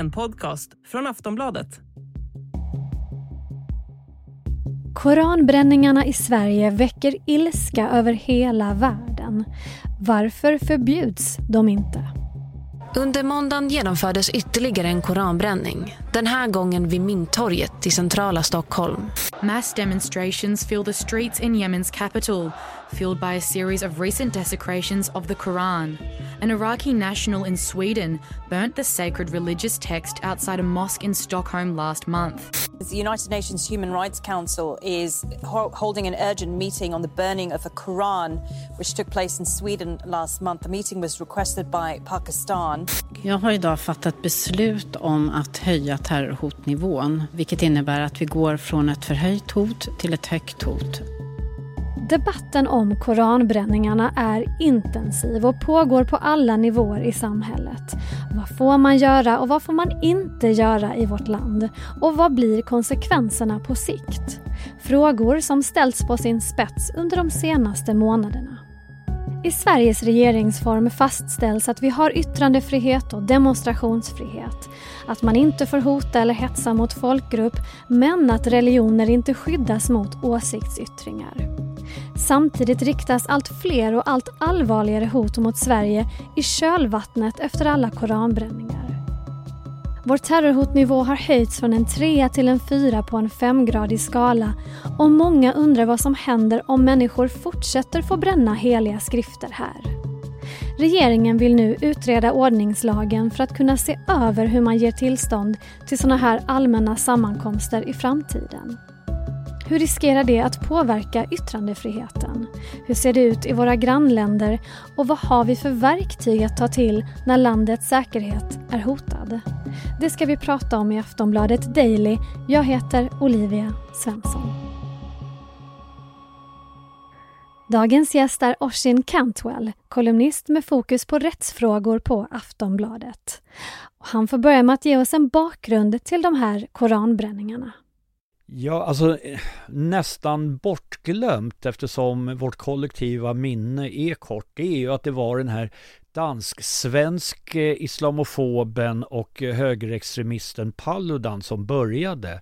en podcast från Aftonbladet. Koranbränningarna i Sverige väcker ilska över hela världen. Varför förbjuds de inte? Under måndagen genomfördes ytterligare en koranbränning. Den här gången vid Mynttorget i centrala Stockholm. Mass demonstrations fill the streets in Yemen's capital, fueled by a series of recent desecrations of the Quran. An Iraqi national in Sweden burnt the sacred religious text outside a mosque in Stockholm last month. The United Nations Human Rights Council is ho- holding an urgent meeting on the burning of a Quran, which took place in Sweden last month. The meeting was requested by Pakistan. Jag har idag fattat beslut om att höja terrorhotnivån, vilket innebär att vi går från ett förhöjt hot till ett högt hot. Debatten om koranbränningarna är intensiv och pågår på alla nivåer i samhället. Vad får man göra och vad får man inte göra i vårt land? Och vad blir konsekvenserna på sikt? Frågor som ställts på sin spets under de senaste månaderna. I Sveriges regeringsform fastställs att vi har yttrandefrihet och demonstrationsfrihet. Att man inte får hota eller hetsa mot folkgrupp men att religioner inte skyddas mot åsiktsyttringar. Samtidigt riktas allt fler och allt allvarligare hot mot Sverige i kölvattnet efter alla koranbränningar. Vår terrorhotnivå har höjts från en trea till en fyra på en femgradig skala och många undrar vad som händer om människor fortsätter få bränna heliga skrifter här. Regeringen vill nu utreda ordningslagen för att kunna se över hur man ger tillstånd till sådana här allmänna sammankomster i framtiden. Hur riskerar det att påverka yttrandefriheten? Hur ser det ut i våra grannländer och vad har vi för verktyg att ta till när landets säkerhet är hotad? Det ska vi prata om i Aftonbladet Daily. Jag heter Olivia Svensson. Dagens gäst är Oshin Cantwell, kolumnist med fokus på rättsfrågor på Aftonbladet. Han får börja med att ge oss en bakgrund till de här koranbränningarna. Ja, alltså eh, nästan bortglömt eftersom vårt kollektiva minne är kort. Det är ju att det var den här dansk-svensk islamofoben och högerextremisten Paludan som började.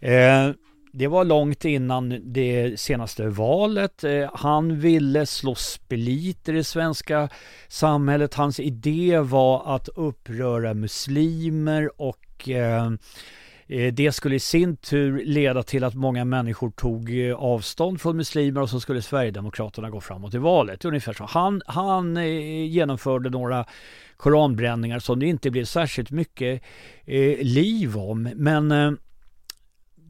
Eh, det var långt innan det senaste valet. Eh, han ville slå split i det svenska samhället. Hans idé var att uppröra muslimer och eh, Eh, det skulle i sin tur leda till att många människor tog eh, avstånd från muslimer och så skulle Sverigedemokraterna gå framåt i valet. Ungefär så. Han, han eh, genomförde några koranbränningar som det inte blev särskilt mycket liv om. Men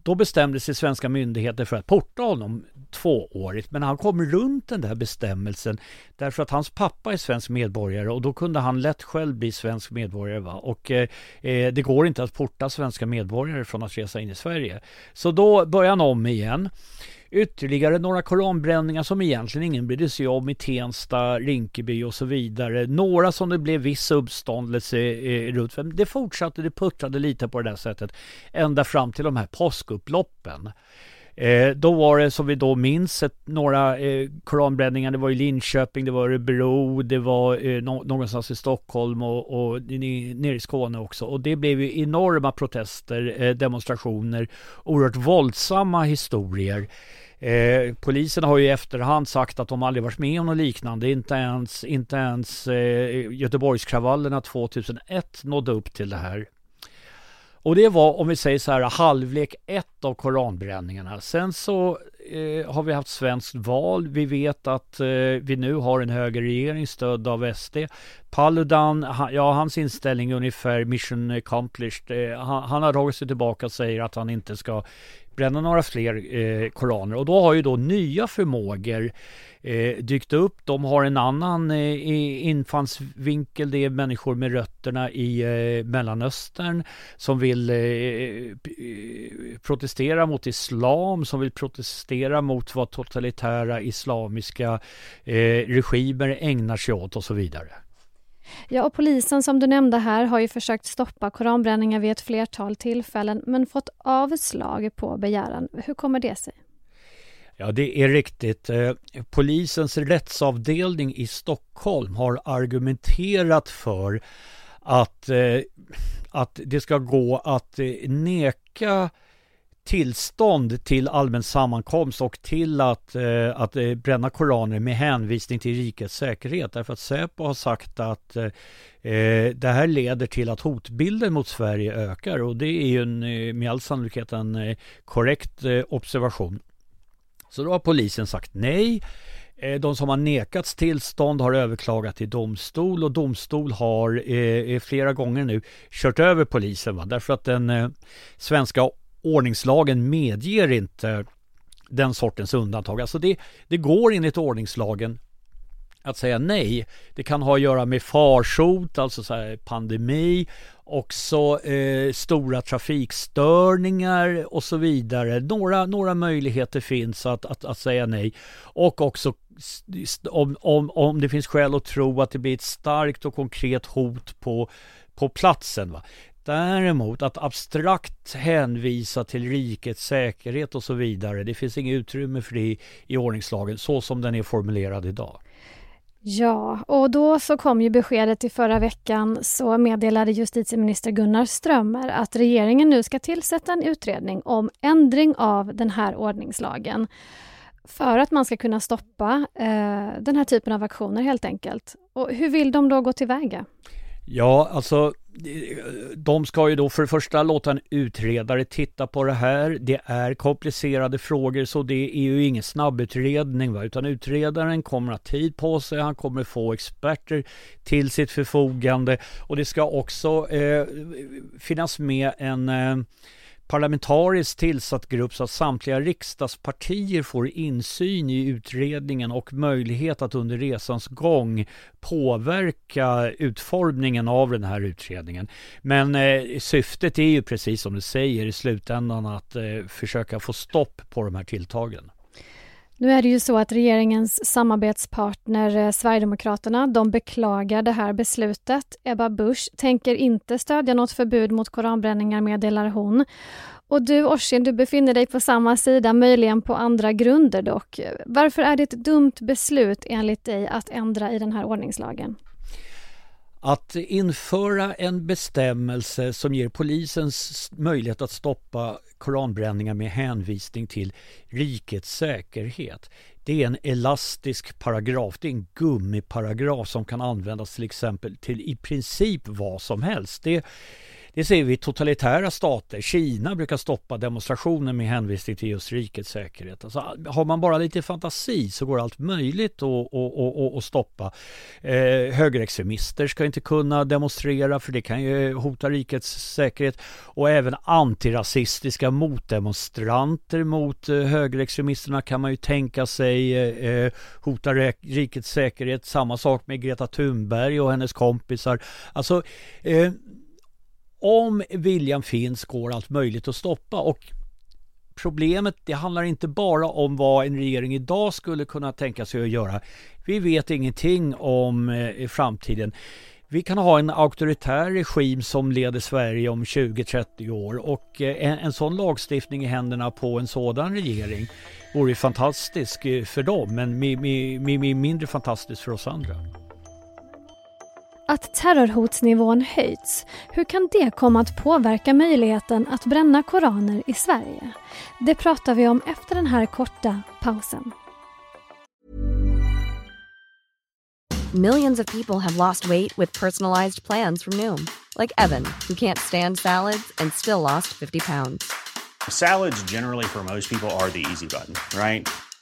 då bestämde sig svenska myndigheter för att porta honom tvåårigt. Men han kom runt den där bestämmelsen därför att hans pappa är svensk medborgare och då kunde han lätt själv bli svensk medborgare. Va? Och eh, eh det går inte att porta svenska medborgare från att resa in i Sverige. Så då började han om igen ytterligare några koranbränningar som egentligen ingen brydde sig om i Tensta, Rinkeby och så vidare. Några som det blev viss uppståndelse eh, runt. Det fortsatte, det puttrade lite på det där sättet ända fram till de här påskupploppen. Eh, då var det som vi då minns ett, några eh, koranbränningar. Det var i Linköping, det var Örebro, det var eh, no någonstans i Stockholm och, och nere i Skåne också. Och det blev ju enorma protester, eh, demonstrationer, oerhört våldsamma historier. Eh, polisen har ju i efterhand sagt att de aldrig varit med om något liknande. Inte ens, inte ens eh, Göteborgskravallerna 2001 nådde upp till det här. Och det var, om vi säger så här, halvlek ett av koranbränningarna. Sen så eh, har vi haft svenskt val. Vi vet att eh, vi nu har en högerregering stödd av SD. Paludan, han, ja hans inställning är ungefär mission accomplished. Eh, han, han, har dragit sig tillbaka och säger att han inte ska bränna några fler eh, koraner. Och då har ju då nya förmågor eh, dykt upp. De har en annan eh, infallsvinkel. Det är människor med rötterna i eh, Mellanöstern som vill eh, eh protestera mot islam, som vill protestera mot vad totalitära islamiska eh, regimer ägnar sig åt och så vidare. Ja, och polisen som du nämnde här har ju försökt stoppa koranbränningar vid ett flertal tillfällen men fått avslag på begäran. Hur kommer det sig? Ja, det är riktigt. Eh, polisens rättsavdelning i Stockholm har argumenterat för att eh, att det ska gå att eh, neka tillstånd till allmän sammankomst och till att, eh, att eh, bränna koraner med hänvisning till rikets säkerhet. Därför att Säpo har sagt att eh, eh, det här leder till att hotbilden mot Sverige ökar och det är ju en, eh, med all sannolikhet en eh, korrekt observation. Så då har polisen sagt nej. De som har nekats tillstånd har överklagat till domstol och domstol har eh, flera gånger nu kört över polisen. Va? Därför att den eh, svenska ordningslagen medger inte den sortens undantag. Alltså det, det går enligt ordningslagen att säga nej. Det kan ha att göra med farsot, alltså så pandemi, också eh, stora trafikstörningar och så vidare. Några, några möjligheter finns att, att, att säga nej. Och också om, om, om det finns skäl att tro att det blir ett starkt och konkret hot på, på platsen. Va? Däremot att abstrakt hänvisa till rikets säkerhet och så vidare, det finns inget utrymme för det i ordningslagen så som den är formulerad idag. Ja, och då så kom ju beskedet i förra veckan så meddelade justitieminister Gunnar Strömmer att regeringen nu ska tillsätta en utredning om ändring av den här ordningslagen för att man ska kunna stoppa eh, den här typen av aktioner helt enkelt. Och hur vill de då gå tillväga? Ja, alltså de ska ju då för det första låta en utredare titta på det här. Det är komplicerade frågor så det är ju ingen snabbutredning va? utan utredaren kommer att ha tid på sig. Han kommer få experter till sitt förfogande och det ska också eh, finnas med en eh, parlamentariskt tillsatt grupp så att samtliga riksdagspartier får insyn i utredningen och möjlighet att under resans gång påverka utformningen av den här utredningen. Men eh, syftet är ju precis som du säger i slutändan att eh, försöka få stopp på de här tilltagen. Nu är det ju så att regeringens samarbetspartner eh, Sverigedemokraterna, de beklagar det här beslutet. Ebba Busch tänker inte stödja något förbud mot koranbränningar, meddelar hon. Och du Oisin, du befinner dig på samma sida, möjligen på andra grunder dock. Varför är det ett dumt beslut enligt dig att ändra i den här ordningslagen? Att införa en bestämmelse som ger polisen möjlighet att stoppa koranbränningar med hänvisning till rikets säkerhet. Det är en elastisk paragraf, det är en gummiparagraf som kan användas till exempel till i princip vad som helst. Det det ser vi i totalitära stater. Kina brukar stoppa demonstrationer med hänvisning till just rikets säkerhet. Alltså, har man bara lite fantasi så går allt möjligt att, stoppa. Eh, högerextremister ska inte kunna demonstrera för det kan ju hota rikets säkerhet. Och även antirasistiska motdemonstranter mot eh, högerextremisterna kan man ju tänka sig eh, eh hotar rikets säkerhet. Samma sak med Greta Thunberg och hennes kompisar. Alltså eh, om viljan finns går allt möjligt att stoppa och problemet det handlar inte bara om vad en regering idag skulle kunna tänka sig att göra. Vi vet ingenting om eh, framtiden. Vi kan ha en auktoritär regim som leder Sverige om 20-30 år och eh, en, en sån lagstiftning i händerna på en sådan regering vore fantastisk eh, för dem men mindre fantastisk för oss andra att terrorhotsnivån höjts. Hur kan det komma att påverka möjligheten att bränna koraner i Sverige? Det pratar vi om efter den här korta pausen. Millions of people have lost weight with personalized plans from Noom. Like Evan, who can't stand salads and still lost 50 pounds. Salads generally for most people are the easy button, right?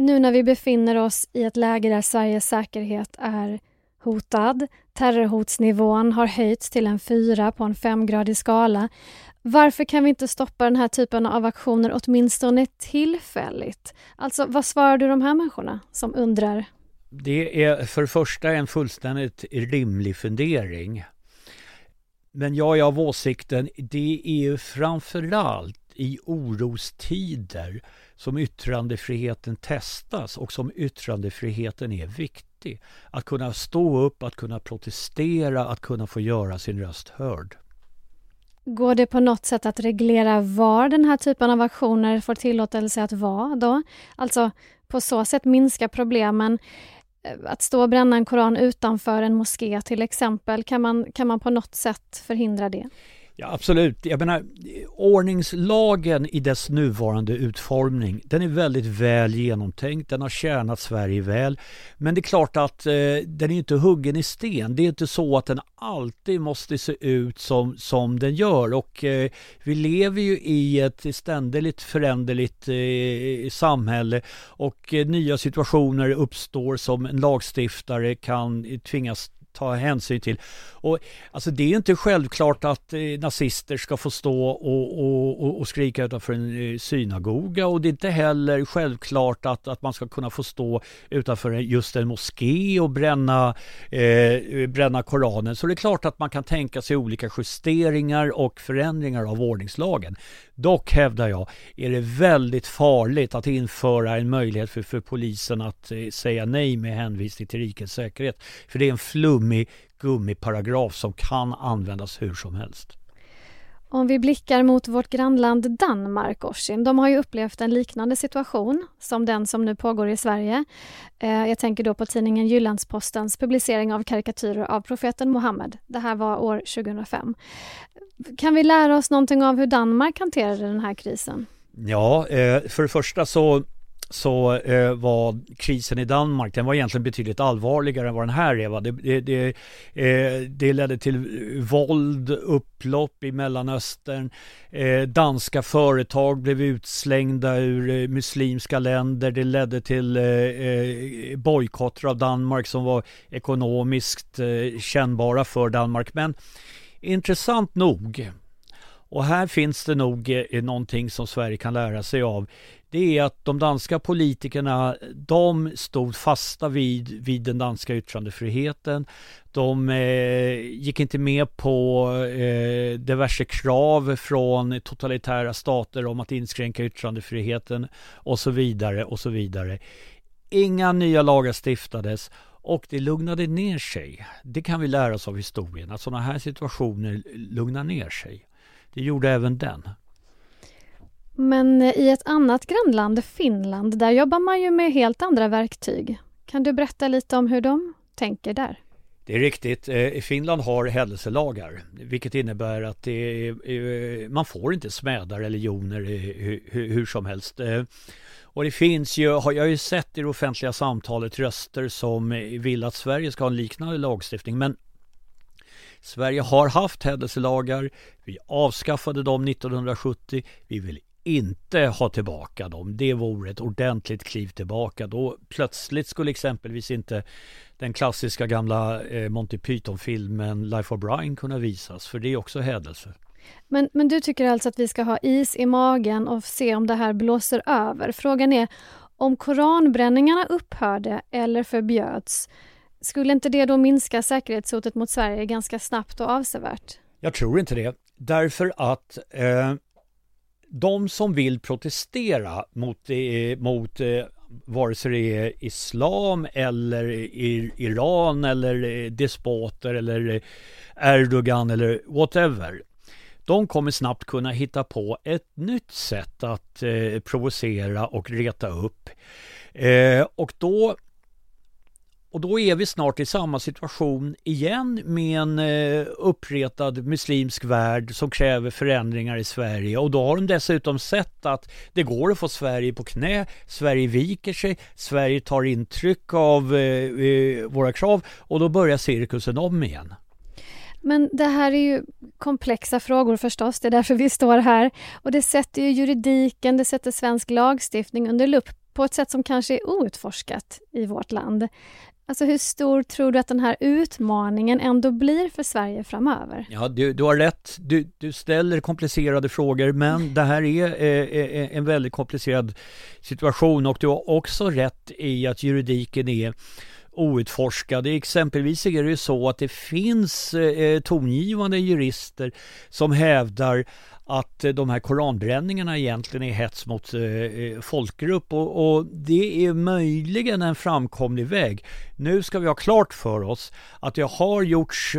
nu när vi befinner oss i ett läge där Sveriges säkerhet är hotad, terrorhotsnivån har höjts till en fyra på en femgradig skala. Varför kan vi inte stoppa den här typen av aktioner åtminstone tillfälligt? Alltså, vad svarar du de här människorna som undrar? Det är för det första en fullständigt rimlig fundering. Men jag är av åsikten, det är ju framförallt i orostider som yttrandefriheten testas och som yttrandefriheten är viktig. Att kunna stå upp, att kunna protestera, att kunna få göra sin röst hörd. Går det på något sätt att reglera var den här typen av aktioner får tillåtelse att vara då? Alltså på så sätt minska problemen. Eh, att stå och bränna en koran utanför en moské till exempel, kan man, kan man på något sätt förhindra det? Ja, absolut. Jag menar, ordningslagen i dess nuvarande utformning, den är väldigt väl genomtänkt. Den har tjänat Sverige väl. Men det är klart att eh, den är inte huggen i sten. Det är inte så att den alltid måste se ut som, som den gör. Och eh, vi lever ju i ett ständigt föränderligt eh, samhälle och eh, nya situationer uppstår som en lagstiftare kan tvingas ta hänsyn till. Och, alltså det är inte självklart att eh, nazister ska få stå och, och, och, skrika utanför en eh, synagoga och det är inte heller självklart att, att man ska kunna få stå utanför just en moské och bränna, eh, bränna Koranen. Så det är klart att man kan tänka sig olika justeringar och förändringar av ordningslagen. Dock hävdar jag är det väldigt farligt att införa en möjlighet för, för polisen att eh, säga nej med hänvisning till rikets säkerhet. För det är en flummig gummiparagraf som kan användas hur som helst. Om vi blickar mot vårt grannland Danmark, Oshin, de har ju upplevt en liknande situation som den som nu pågår i Sverige. Eh, jag tänker då på tidningen Jyllandspostens publicering av karikatyrer av profeten Muhammed. Det här var år 2005. Kan vi lära oss någonting av hur Danmark hanterade den här krisen? Ja, eh, för det första så så eh, var krisen i Danmark, den var egentligen betydligt allvarligare än vad den här är. Va? Det, det, det, eh, det ledde till våld, upplopp i Mellanöstern. Eh, danska företag blev utslängda ur eh, muslimska länder. Det ledde till eh, eh bojkotter av Danmark som var ekonomiskt eh, kännbara för Danmark. Men intressant nog och här finns det nog eh, någonting som Sverige kan lära sig av det är att de danska politikerna de stod fasta vid, vid den danska yttrandefriheten. De eh, gick inte med på eh, diverse krav från totalitära stater om att inskränka yttrandefriheten och så vidare och så vidare. Inga nya lagar stiftades och det lugnade ner sig. Det kan vi lära oss av historien, att sådana här situationer lugnar ner sig. Det gjorde även den. Men eh, i ett annat grannland, Finland, där jobbar man ju med helt andra verktyg. Kan du berätta lite om hur de tänker där? Det är riktigt. Eh, Finland har hädelselagar, vilket innebär att är, eh, man får inte smäda religioner hur som helst. Och det finns ju, har jag ju sett i det offentliga samtalet röster som vill att Sverige ska ha en liknande lagstiftning, men Sverige har haft hädelselagar. Vi avskaffade dem 1970. Vi vill inte ha tillbaka dem. Det vore ett ordentligt kliv tillbaka. Då plötsligt skulle exempelvis inte den klassiska gamla eh, Monty Python-filmen Life of Brian kunna visas, för det är också hädelse. Men, men du tycker alltså att vi ska ha is i magen och se om det här blåser över? Frågan är, om koranbränningarna upphörde eller förbjöds, skulle inte det då minska säkerhetshotet mot Sverige ganska snabbt och avsevärt? Jag tror inte det. Därför att eh, de som vill protestera mot, eh, mot eh, vare sig det är islam eller Iran eller eh, despoter eller eh, Erdogan eller whatever. De kommer snabbt kunna hitta på ett nytt sätt att eh, provocera och reta upp. Eh, och då och då är vi snart i samma situation igen med en eh, uppretad muslimsk värld som kräver förändringar i Sverige. Och då har de dessutom sett att det går att få Sverige på knä. Sverige viker sig, Sverige tar intryck av eh, eh, våra krav och då börjar cirkusen om igen. Men det här är ju komplexa frågor förstås, det är därför vi står här. Och det sätter ju juridiken, det sätter svensk lagstiftning under lupp på ett sätt som kanske är outforskat i vårt land. Alltså hur stor tror du att den här utmaningen ändå blir för Sverige framöver? Ja, du, du har rätt. Du, du ställer komplicerade frågor, men det här är eh, eh, eh en väldigt komplicerad situation och du har också rätt i att juridiken är outforskade. Exempelvis är det ju så att det finns eh, eh tongivande jurister som hävdar att eh, de här koranbränningarna egentligen är hets mot eh, eh, folkgrupp och, och, det är möjligen en framkomlig väg. Nu ska vi ha klart för oss att det har gjorts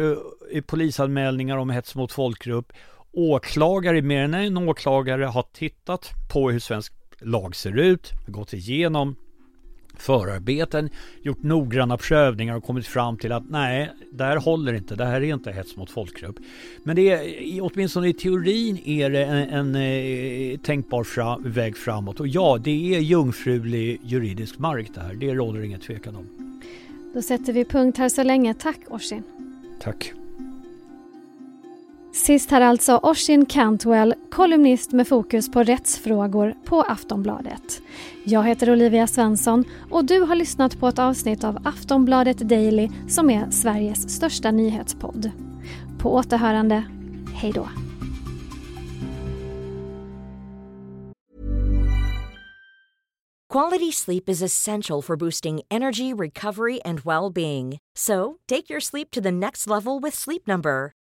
eh, polisanmälningar om hets mot folkgrupp. Åklagare, mer än en åklagare har tittat på hur svensk lag ser ut, gått igenom förarbeten, gjort noggranna prövningar och kommit fram till att nej, det här håller inte, det här är inte hets mot folkgrupp. Men det är, åtminstone i teorin är det en, en, eh, tänkbar fra, väg framåt. Och ja, det är jungfrulig juridisk mark det här, det råder ingen tvekan om. Då sätter vi punkt här så länge. Tack Orsin. Tack. Sist här alltså Oshin Cantwell, kolumnist med fokus på rättsfrågor på Aftonbladet. Jag heter Olivia Svensson och du har lyssnat på ett avsnitt av Aftonbladet Daily som är Sveriges största nyhetspodd. På återhörande, hej då. Quality sleep is essential for boosting energy, recovery and well-being. So, take your sleep to the next level with Sleep Number.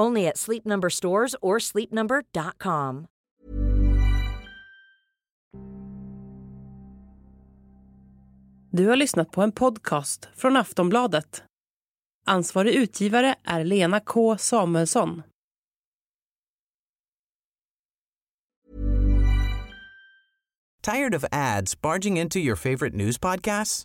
Only at Sleep Number stores or sleepnumber.com. Du har lyssnat på en podcast från Aftonbladet. Ansvarig utgivare är Lena K Samuelsson. Tired of ads barging into your favorite news podcasts?